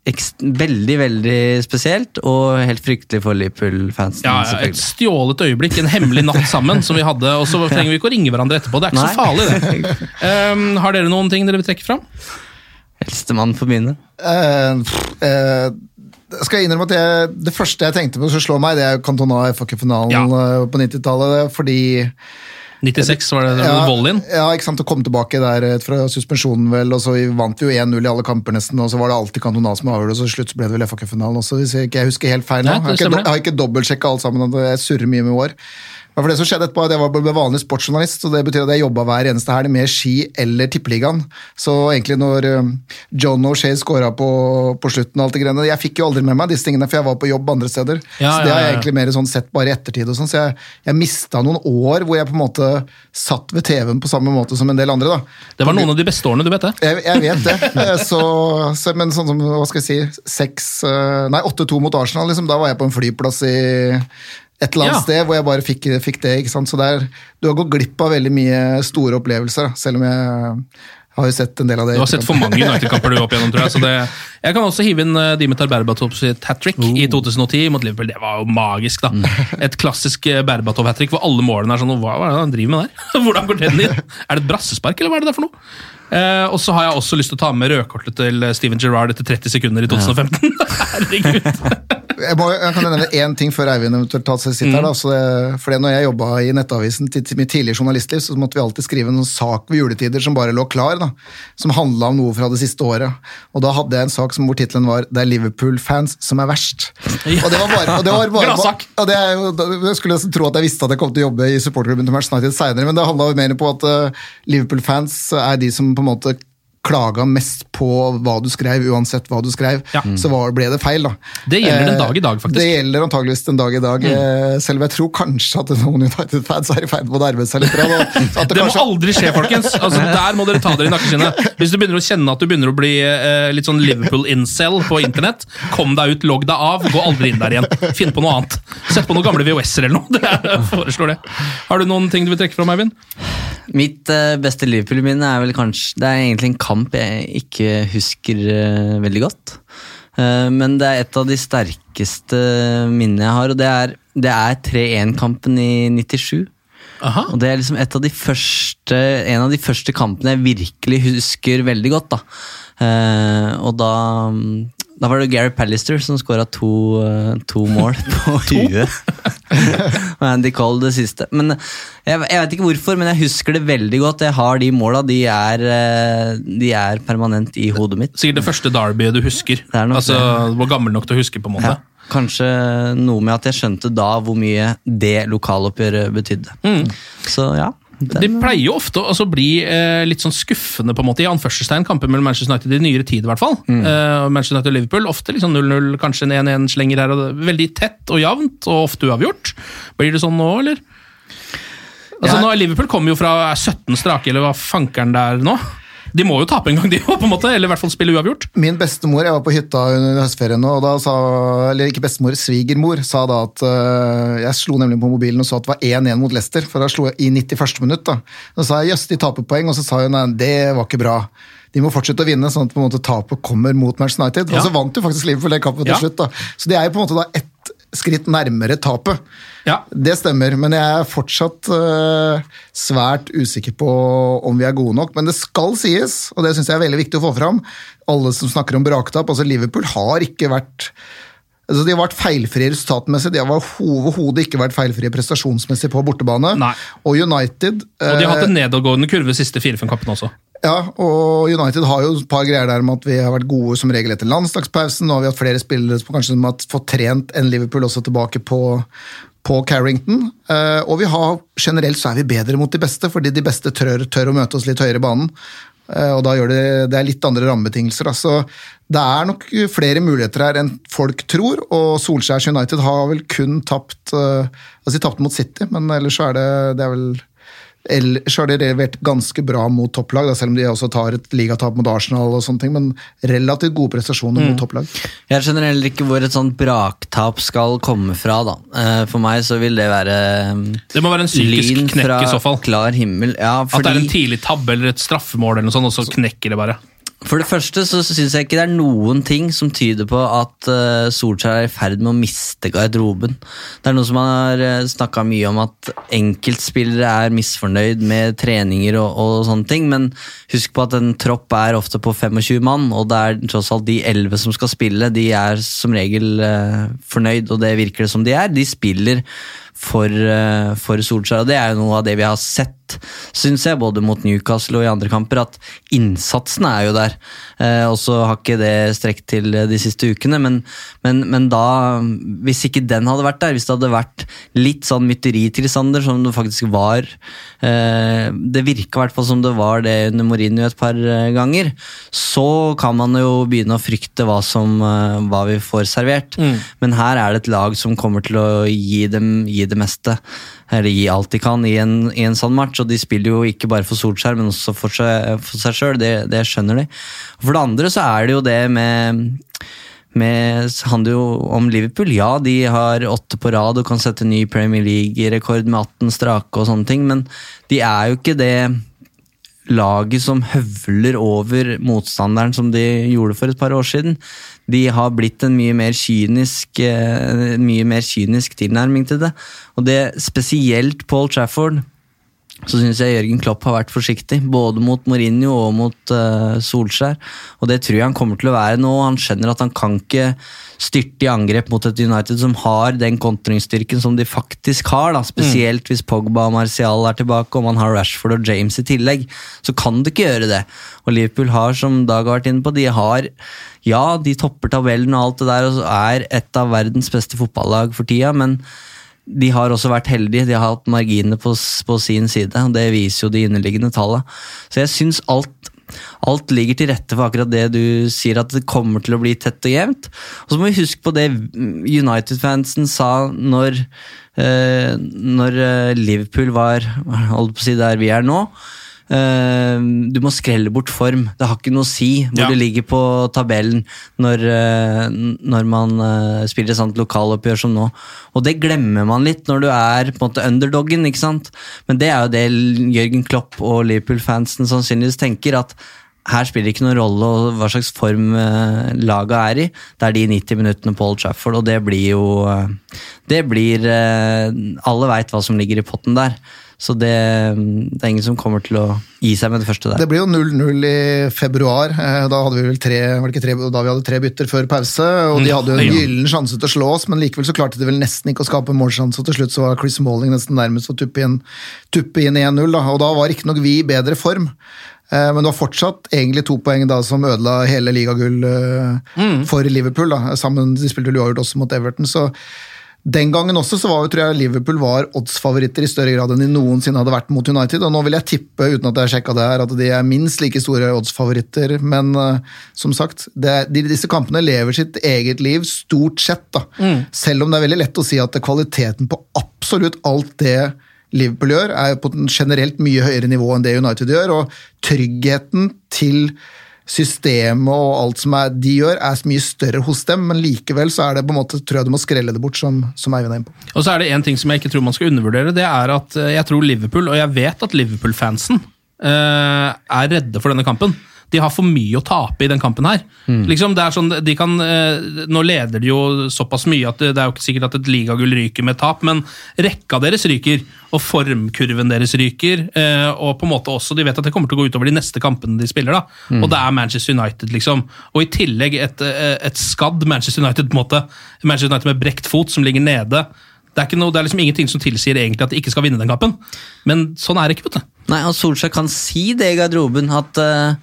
veldig, veldig spesielt, og helt fryktelig for Liverpool-fansen. Ja, ja, et stjålet øyeblikk, en hemmelig natt sammen som vi hadde. Og så trenger vi ikke å ringe hverandre etterpå. Det er ikke så farlig, det. Um, har dere noen ting dere vil trekke fram? Eldstemann for mine. Eh, pff, eh, jeg innrømme at jeg, Det første jeg tenkte på som slår meg, det er Cantona i FA-finalen Ja. eh, på 90-tallet. fordi 96 var det ja, volleyen. Ja, ikke sant, å komme tilbake der eh, fra suspensjonen, vel, og så vi vant vi jo 1-0 i alle kamper nesten, og så var det alltid Cantona som avgjorde, og så slutt ble det vel FA-cupfinalen også, hvis jeg ikke jeg husker helt feil nå. Nei, det jeg, har ikke, jeg har ikke dobbeltsjekka alt sammen, jeg surrer mye med år. Ja, for det som skjedde etterpå, at Jeg var ble vanlig sportsjournalist, så det betyr at jeg jobba hver eneste helg med ski eller tippeligaen. Så egentlig når eh, John O'Shay scora på, på slutten og alt det greiene Jeg fikk jo aldri med meg disse tingene, for jeg var på jobb andre steder. Ja, så det har jeg egentlig mer sånn sett bare i ettertid. og sånn, Så jeg, jeg mista noen år hvor jeg på en måte satt ved TV-en på samme måte som en del andre. da. Det var noen av de beste årene, du vet det. Jeg, jeg vet det, Eh, så, så, men sånn som hva skal jeg si, seks, eh, nei 8-2 mot Arsenal, liksom, da var jeg på en flyplass i et eller annet Ja. sted hvor jeg bare fikk, fikk det. ikke sant? Så det er, Du har gått glipp av veldig mye store opplevelser, da, selv om jeg har jo sett en del av det. Du har sett for mange United-kamper du opp igjennom, tror jeg. Så det, jeg kan også hive inn uh, Dimitar Berbatov sitt hat trick i 2010 mot Liverpool. Det var jo magisk, da. Et klassisk uh, Berbatov-hat trick hvor alle målene er sånn Hva hva er det han driver med der? Hvordan går den inn? Er det et brassespark, eller hva er det der for noe? Eh, og så har jeg også lyst til å ta med rødkortet til eh, Steven Gerrard etter 30 sekunder i 2015. Herregud. Jeg, må, jeg kan nevne én ting før Eivind eventuelt tar seg sitt her. da, så det, for det når jeg jobba i Nettavisen til, til mitt tidligere journalistliv, så måtte vi alltid skrive en sak ved juletider som bare lå klar, da, som handla om noe fra det siste året. Og da hadde jeg en sak som hvor tittelen var 'Det er Liverpool-fans som er verst'. Og det var bare, og det var bare Gladsak. og det Jeg skulle nesten tro at jeg visste at jeg kom til å jobbe i supporterklubben til Manchester United seinere, men det handla mer på at eh, Liverpool-fans er de som på en måte klaga mest på hva du skrev, uansett hva du skrev. Ja. Så var, ble det feil, da. Det gjelder den Eh, dag i dag, faktisk. Det gjelder antageligvis den dag i dag, Mm. selv om jeg tror kanskje at noen United-fans er i ferd med å nærme seg litt. Da, Det må kanskje- aldri skje, folkens! Altså, der må dere ta dere i nakkeskinnet. Hvis du begynner å kjenne at du begynner å bli eh, litt sånn Liverpool-incel på internett, kom deg ut, logg deg av, gå aldri inn der igjen. Finn på noe annet. Sett på noen gamle VHS-er eller noe. Det er, jeg foreslår det. Har du noen ting du vil trekke fram, Eivind? Mitt eh, beste Liverpool-minne er vel kanskje Det er egentlig en kamp jeg ikke husker eh, veldig godt. Eh, men det er et av de sterkeste minnene jeg har, og det er, er 3-1-kampen i 97. Aha. Og det er liksom et av de første, en av de første kampene jeg virkelig husker veldig godt. da. Og da, da var det Gary Pallister som skåra to, eh, to mål på huet. og Andy Cole det siste. Men jeg, jeg vet ikke hvorfor, men jeg husker det veldig godt. Jeg har de måla. De eh, de er permanent i hodet mitt. Sikkert det første derbyet du husker. er nok altså, det. var gammel nok til å huske, på en måte. Ja. Kanskje noe med at jeg skjønte da hvor mye det lokaloppgjøret betydde. Så ja. De pleier jo ofte å altså, bli eh, litt sånn skuffende på en måte i anførselstegn kamper mellom Manchester United i nyere tid. i hvert fall. Eh, Manchester United og Liverpool, Ofte liksom 0-0, kanskje en 1-1-slenger her. og Veldig tett og jevnt, og ofte uavgjort. Blir det sånn nå, eller? Altså, Ja. nå, Liverpool kommer jo fra 17 strake, eller hva fankeren det er nå. De må jo tape en gang, de òg, på en måte, eller i hvert fall spille uavgjort. Min bestemor, jeg var på hytta under høstferien, nå, og da sa, eller ikke bestemor, svigermor, sa da at øh, Jeg slo nemlig på mobilen og så at det var 1-1 mot Leicester, for da slo jeg i 91. minutt. da. Så sa jeg jøss, de taper poeng, og så sa hun nei, det var ikke bra. De må fortsette å vinne, sånn at på en måte tapet kommer mot Manchester United. Ja. Og så vant jo faktisk Liverpool den kampen til Ja. slutt. da. Så de er jo på en måte da ett skritt nærmere tapet. Ja. Det stemmer, men jeg er fortsatt uh, svært usikker på om vi er gode nok. Men det skal sies, og det syns jeg er veldig viktig å få fram, alle som snakker om braktap, altså Liverpool har ikke vært Altså de har vært feilfrie resultatmessig, de har overhodet ikke vært feilfrie prestasjonsmessig på bortebane. Nei. Og United Og de har hatt eh, en nedadgående kurve de siste fire-fem kampene også. Ja, og United har jo et par greier der med at vi har vært gode som regel etter landslagspausen. Nå har vi hatt flere spillere som kanskje har fått trent enn Liverpool også tilbake på, på Carrington. Eh, og vi har, generelt så er vi bedre mot de beste, fordi de beste tør, tør å møte oss litt høyere i banen. Eh, og da gjør det, det er litt andre rammebetingelser. Så det er nok flere muligheter her enn folk tror, og Solskjærs United har vel kun tapt eh, Altså de tapte mot City, men ellers så er det, det er vel Ellers har de levert ganske bra mot topplag, da, selv om de også tar et ligatap mot Arsenal. og sånne ting, Men relativt gode prestasjoner Mm. mot topplag. Jeg skjønner heller ikke hvor et sånt braktap skal komme fra. da. Eh, For meg så vil det være mm, Det må være en psykisk knekk i så fall. klar himmel. Ja, At det er en tidlig tabbe eller et straffemål, eller noe sånt, og så knekker det bare. For det første så syns jeg ikke det er noen ting som tyder på at uh, Solskjær er i ferd med å miste garderoben. Det er noe som har uh, snakka mye om, at enkeltspillere er misfornøyd med treninger og, og sånne ting, men husk på at en tropp er ofte på 25 mann, og det er tross alt de 11 som skal spille, de er som regel uh, fornøyd, og det virker det som de er. De spiller for, eh, for Solskjær. Og det er jo noe av det vi har sett, syns jeg, både mot Newcastle og i andre kamper, at innsatsen er jo der. Eh, og så har ikke det strekt til de siste ukene, men, men, men da Hvis ikke den hadde vært der, hvis det hadde vært litt sånn mytteritilstander som det faktisk var eh, Det virka i hvert fall som det var det under Mourinho et par eh, ganger. Så kan man jo begynne å frykte hva, som, eh, hva vi får servert. Men her er det et lag som kommer til å gi, dem, gi det meste. Eller gi alt de kan i en, i en sånn match. Og de spiller jo ikke bare for Solskjær, men også for seg, sjøl. Det, det skjønner de. For det andre så er det jo det med med, handler jo om Liverpool. Ja, de har åtte på rad og kan sette ny Premier League-rekord med 18 strake og sånne ting, men de er jo ikke det laget som høvler over motstanderen som de gjorde for et par år siden. De har blitt en mye mer kynisk, eh, mye mer kynisk tilnærming til det. Og det spesielt Paul Trafford så syns jeg Jørgen Klopp har vært forsiktig, både mot Mourinho og mot uh, Solskjær. Og det tror jeg han kommer til å være nå. Han skjønner at han kan ikke styrte i angrep mot et United som har den kontringsstyrken som de faktisk har. Da. Spesielt hvis Pogba og Martial er tilbake, og man har Rashford og James i tillegg. Så kan du ikke gjøre det. Og Liverpool har, som Dag har vært inne på, de har Ja, de topper tabellen og alt det der, og er et av verdens beste fotballag for tida, men de har også vært heldige. De har hatt marginene på, på, sin side. og Det viser jo de inneliggende tallene. Så jeg syns alt, alt ligger til rette for akkurat det du sier, at det kommer til å bli tett og jevnt. Og så må vi huske på det United-fansen sa når, eh, når Liverpool var holdt på å si der vi er nå. Uh, du må skrelle bort form. Det har ikke noe å si hvor Ja. du ligger på tabellen når, uh, når man uh, spiller et sånt lokaloppgjør som nå. Og det glemmer man litt når du er på en måte underdoggen, ikke sant? Men det er jo det Jørgen Klopp og Liverpool-fansen sannsynligvis tenker, at her spiller det ikke noen rolle hva slags form uh, laget er i. Det er de 90 minuttene på Old Trafford, og det blir jo Det blir Alle veit hva som ligger i potten der. Så det, det er ingen som kommer til å gi seg med det første der. Det blir jo 0-0 i februar. Eh, Da hadde vi vel tre, tre, da vi hadde tre bytter før pause. og De hadde jo en gyllen sjanse til å slå oss, men likevel så klarte de vel nesten ikke å skape målsjanse. og Til slutt så var Chris Malling nesten nærmest å tuppe inn, tuppe inn 1-0. da, og Da var riktignok vi i bedre form. Eh, Men det var fortsatt egentlig to poeng da som ødela hele ligagull mm. for Liverpool. da, sammen, De spilte uavgjort også mot Everton. så den gangen også så var jo, tror jeg Liverpool var oddsfavoritter i større grad enn de noensinne hadde vært mot United. og Nå vil jeg tippe, uten at jeg sjekka det her, at de er minst like store oddsfavoritter. Men uh, som sagt, det, de, disse kampene lever sitt eget liv, stort sett. da. Selv om det er veldig lett å si at kvaliteten på absolutt alt det Liverpool gjør, er på et generelt mye høyere nivå enn det United gjør. Og tryggheten til systemet og alt som er, de gjør, er mye større hos dem, men likevel så er det på en måte, tror jeg du må skrelle det bort, som, som Eivind er inne på. Og så er det en ting som jeg ikke tror man skal undervurdere. Det er at eh, jeg tror Liverpool, og jeg vet at Liverpool-fansen eh, er redde for denne kampen. De har for mye å tape i den kampen her. Liksom, det er sånn, de kan, eh, nå leder de jo såpass mye at det, er jo ikke sikkert at et ligagull ryker med tap, men rekka deres ryker, og formkurven deres ryker. Eh, og på en måte også, de vet at det kommer til å gå utover de neste kampene de spiller. da, Og det er Manchester United, liksom. Og i tillegg et, eh, et skadd Manchester United, på en måte. Manchester United med brekt fot, som ligger nede. Det er, ikke noe, det er liksom ingenting som tilsier egentlig at de ikke skal vinne den kampen. Men sånn er det ikke, vet du. Nei, og Solskjær kan si det i garderoben, at eh,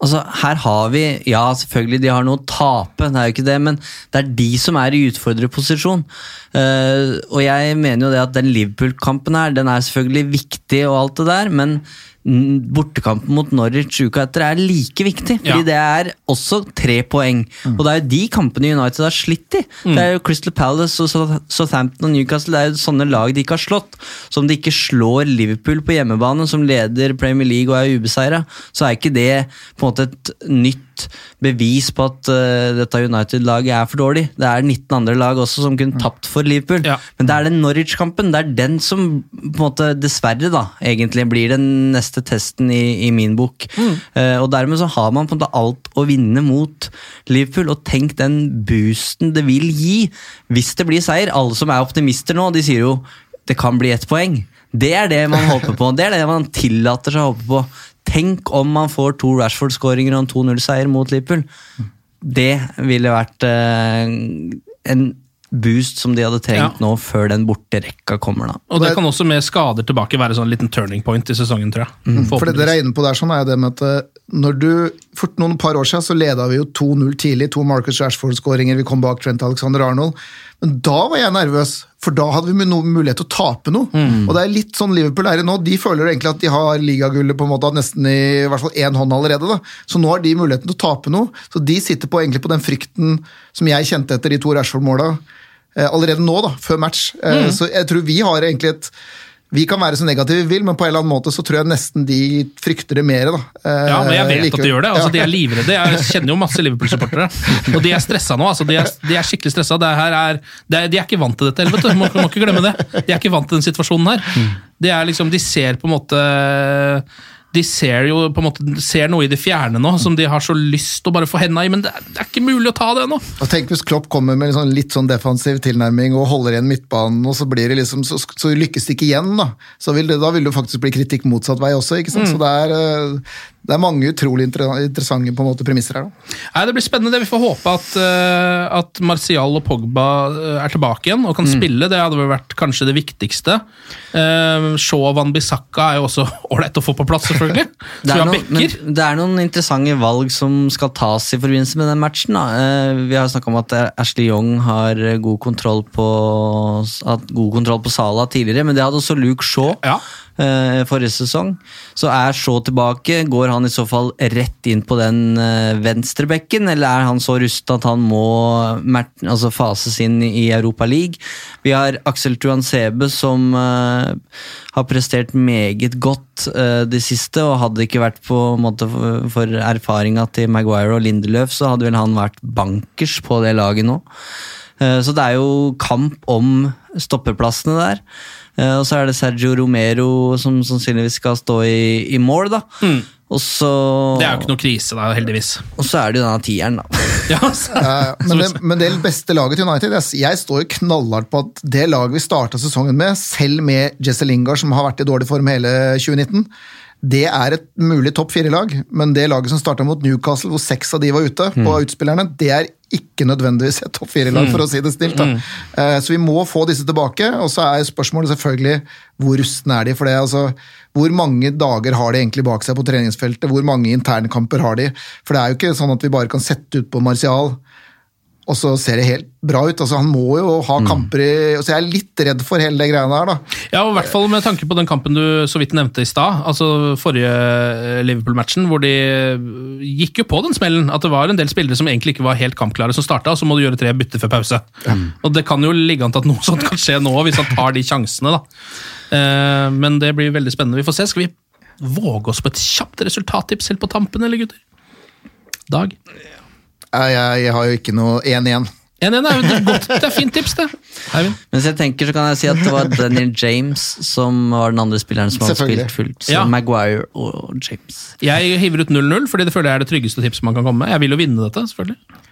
altså, her har vi Ja, selvfølgelig, de har noe å tape, det er jo ikke det, men det er de som er i utfordrerposisjon. Uh, og jeg mener jo det at den Liverpool-kampen her, den er selvfølgelig viktig og alt det der, men bortekampen mot Norwich uka etter er like viktig, fordi Ja. det er også tre poeng. Og det er jo de kampene United har slitt i. Det er jo Crystal Palace og Southampton og Newcastle, det er jo sånne lag de ikke har slått. Så om de ikke slår Liverpool på hjemmebane, som leder Premier League og er ubeseira, så er ikke det på en måte et nytt bevis på at uh, dette United-laget er for dårlig. Det er 19 andre lag også som kunne tapt for Liverpool. Ja. Men det er den Norwich-kampen, det er den som på en måte dessverre da, egentlig blir den neste testen i, i min bok. Eh, og dermed så har man på en måte alt å vinne mot Liverpool, og tenk den boosten det vil gi hvis det blir seier. Alle som er optimister nå, de sier jo det kan bli ett poeng. Det er det man håper på, det er det man tillater seg å håpe på. Tenk om man får to Rashford-skåringer og en 2-0-seier mot Liverpool. Det ville vært eh, en boost som de hadde trengt Ja. nå, før den borterekka kommer. da. Og det kan også med skader tilbake være sånn liten turning point i sesongen, tror jeg. Mm. For det dere er inne på der sånn, er det med at eh, når du, For noen par år siden så leda vi jo 2-0 tidlig, to Marcus Rashford-skåringer, vi kom bak Trent Alexander Arnold. Men da var jeg nervøs, for da hadde vi mulighet til å tape noe. Og det er litt sånn Liverpool er i nå. De føler egentlig at de har ligagullet på en måte nesten i, i hvert fall én hånd allerede. da. Så nå har de muligheten til å tape noe. Så de sitter på, egentlig på den frykten som jeg kjente etter de to Rashford-måla eh, allerede nå, da, før match. Eh, Så jeg tror vi har egentlig et vi kan være så negative vi vil, men på en eller annen måte så tror jeg nesten de frykter det mer. da. Eh, Ja, men jeg vet at de gjør det. altså De er livredde. Jeg kjenner jo masse Liverpool-supportere. Og de er stressa nå. altså De er, de er skikkelig stressa. Det her er, det de er ikke vant til dette, helvete. Må, må ikke glemme det. De er ikke vant til den situasjonen her. Det er liksom, De ser på en måte de ser jo på en måte ser noe i det fjerne nå som de har så lyst til å bare få henda i, men det er, det er ikke mulig å ta det ennå. Tenk hvis Klopp kommer med en sånn, litt sånn defensiv tilnærming og holder igjen midtbanen, og så, blir det liksom, så, så lykkes det ikke igjen. Da så vil det, da vil det faktisk bli kritikk motsatt vei også. ikke sant? Så det er, eh, det er mange utrolig interessante på en måte premisser her. da. Nei, Det blir spennende. Vi får håpe at, uh, at Martial og Pogba eh, er tilbake igjen og kan Mm. spille. Det hadde vel vært kanskje det viktigste. Uh, Shaw og Van Bissaka er jo også ålreit å få på plass, selvfølgelig. Det er, noen, men det er noen interessante valg som skal tas i forbindelse med den matchen. Da. Eh, Vi har snakka om at Ashley Young har god kontroll på god kontroll på Sala tidligere, men det hadde også Luke Shaw Ja. Eh, forrige sesong. Så er Shaw tilbake, går han i så fall rett inn på den eh, venstrebekken, eller er han så rusta at han må altså fases inn i Europa League? Vi har Axel Tuansebe som eh, har prestert meget godt det siste, og hadde det ikke vært på en måte for, erfaringa til Maguire og Lindeløf, så hadde vel han vært bankers på det laget nå. Så det er jo kamp om stoppeplassene der. Eh, Og så er det Sergio Romero som sannsynligvis skal stå i, i mål, da. Og så Det er jo ikke noe krise, da, heldigvis. Og så er det jo denne tieren, da. Ja, men, det, men det beste laget til United jeg står jo knallhardt på at det laget vi starta sesongen med, selv med Jesse Lingard, som har vært i dårlig form hele 2019, det er et mulig topp fire-lag. Men det laget som starta mot Newcastle, hvor seks av de var ute, på utspillerne, det er ikke nødvendigvis et topp fire-lag, for å si det snilt. Da. Eh, Så vi må få disse tilbake, og så er spørsmålet selvfølgelig hvor rustne er de? for det, altså hvor mange dager har de egentlig bak seg på treningsfeltet? Hvor mange internkamper har de? For det er jo ikke sånn at vi bare kan sette ut på Martial, og så ser det helt bra ut. Altså Han må jo ha kamper i Så jeg er litt redd for hele det greiene her, da. Ja, og i hvert fall med tanke på den kampen du så vidt nevnte i stad, altså forrige eh, Liverpool-matchen, hvor de eh, gikk jo på den smellen. At det var en del spillere som egentlig ikke var helt kampklare som starta, og så må du gjøre tre bytter før pause. Og det kan jo ligge an til at noe sånt kan skje nå, hvis han tar de sjansene, da. Eh, Men det blir veldig spennende. Vi får se. Skal vi våge oss på et kjapt resultattips helt på tampen, eller gutter? Dag? Jeg, har jo ikke noe 1-1. 1-1 er jo godt, det er fint tips, det. Eivind? Mens jeg tenker så kan jeg si at det var Daniel James som var den andre spilleren som hadde spilt fullt. Så Ja. Maguire og James. Jeg hiver ut 0-0, fordi det føler jeg er det tryggeste tipset man kan komme med. Jeg vil jo vinne dette, selvfølgelig.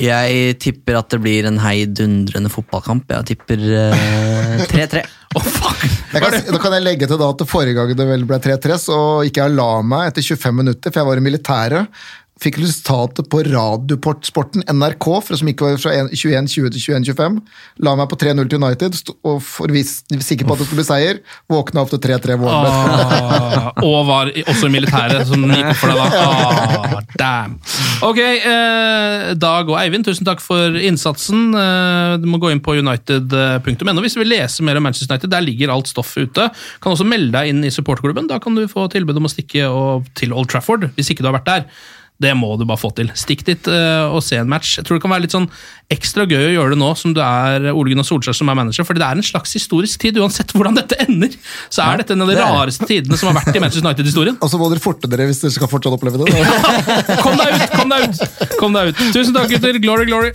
Jeg tipper at det blir en heidundrende fotballkamp. Jeg tipper eh, 3-3. Å, fuck! Kan, da kan jeg legge til da at forrige gang det vel ble 3-3, så gikk jeg og la meg etter 25 minutter, for jeg var i militæret. Fikk resultatet på Radiosporten NRK, for som gikk fra 21-20 til 21-25. La meg på 3-0 til United, og for sikker på at det skulle bli seier. Våkna opp til 3-3. Warner. Ah, og var også i militæret, som gikk opp for deg da. Ah, damn. Ok, eh, Dag og Eivind, tusen takk for innsatsen. Eh, du må gå inn på united.no hvis du vil lese mer om Manchester United. Der ligger alt stoffet ute. Kan også melde deg inn i supportklubben. Da kan du få tilbud om å stikke til Old Trafford, hvis ikke du har vært der. Det må du bare få til. Stikk dit uh, og se en match. Jeg tror det kan være litt sånn ekstra gøy å gjøre det nå som du er Ole Gunnar Solskjær som er manager, fordi det er en slags historisk tid. Uansett hvordan dette ender, så er dette en av de det rareste tidene som har vært i Manchester United-historien. Og så må dere forte dere hvis dere skal fortsatt oppleve det. Kom deg ut! Kom deg ut! Kom deg ut. Tusen takk, gutter. Glory, glory.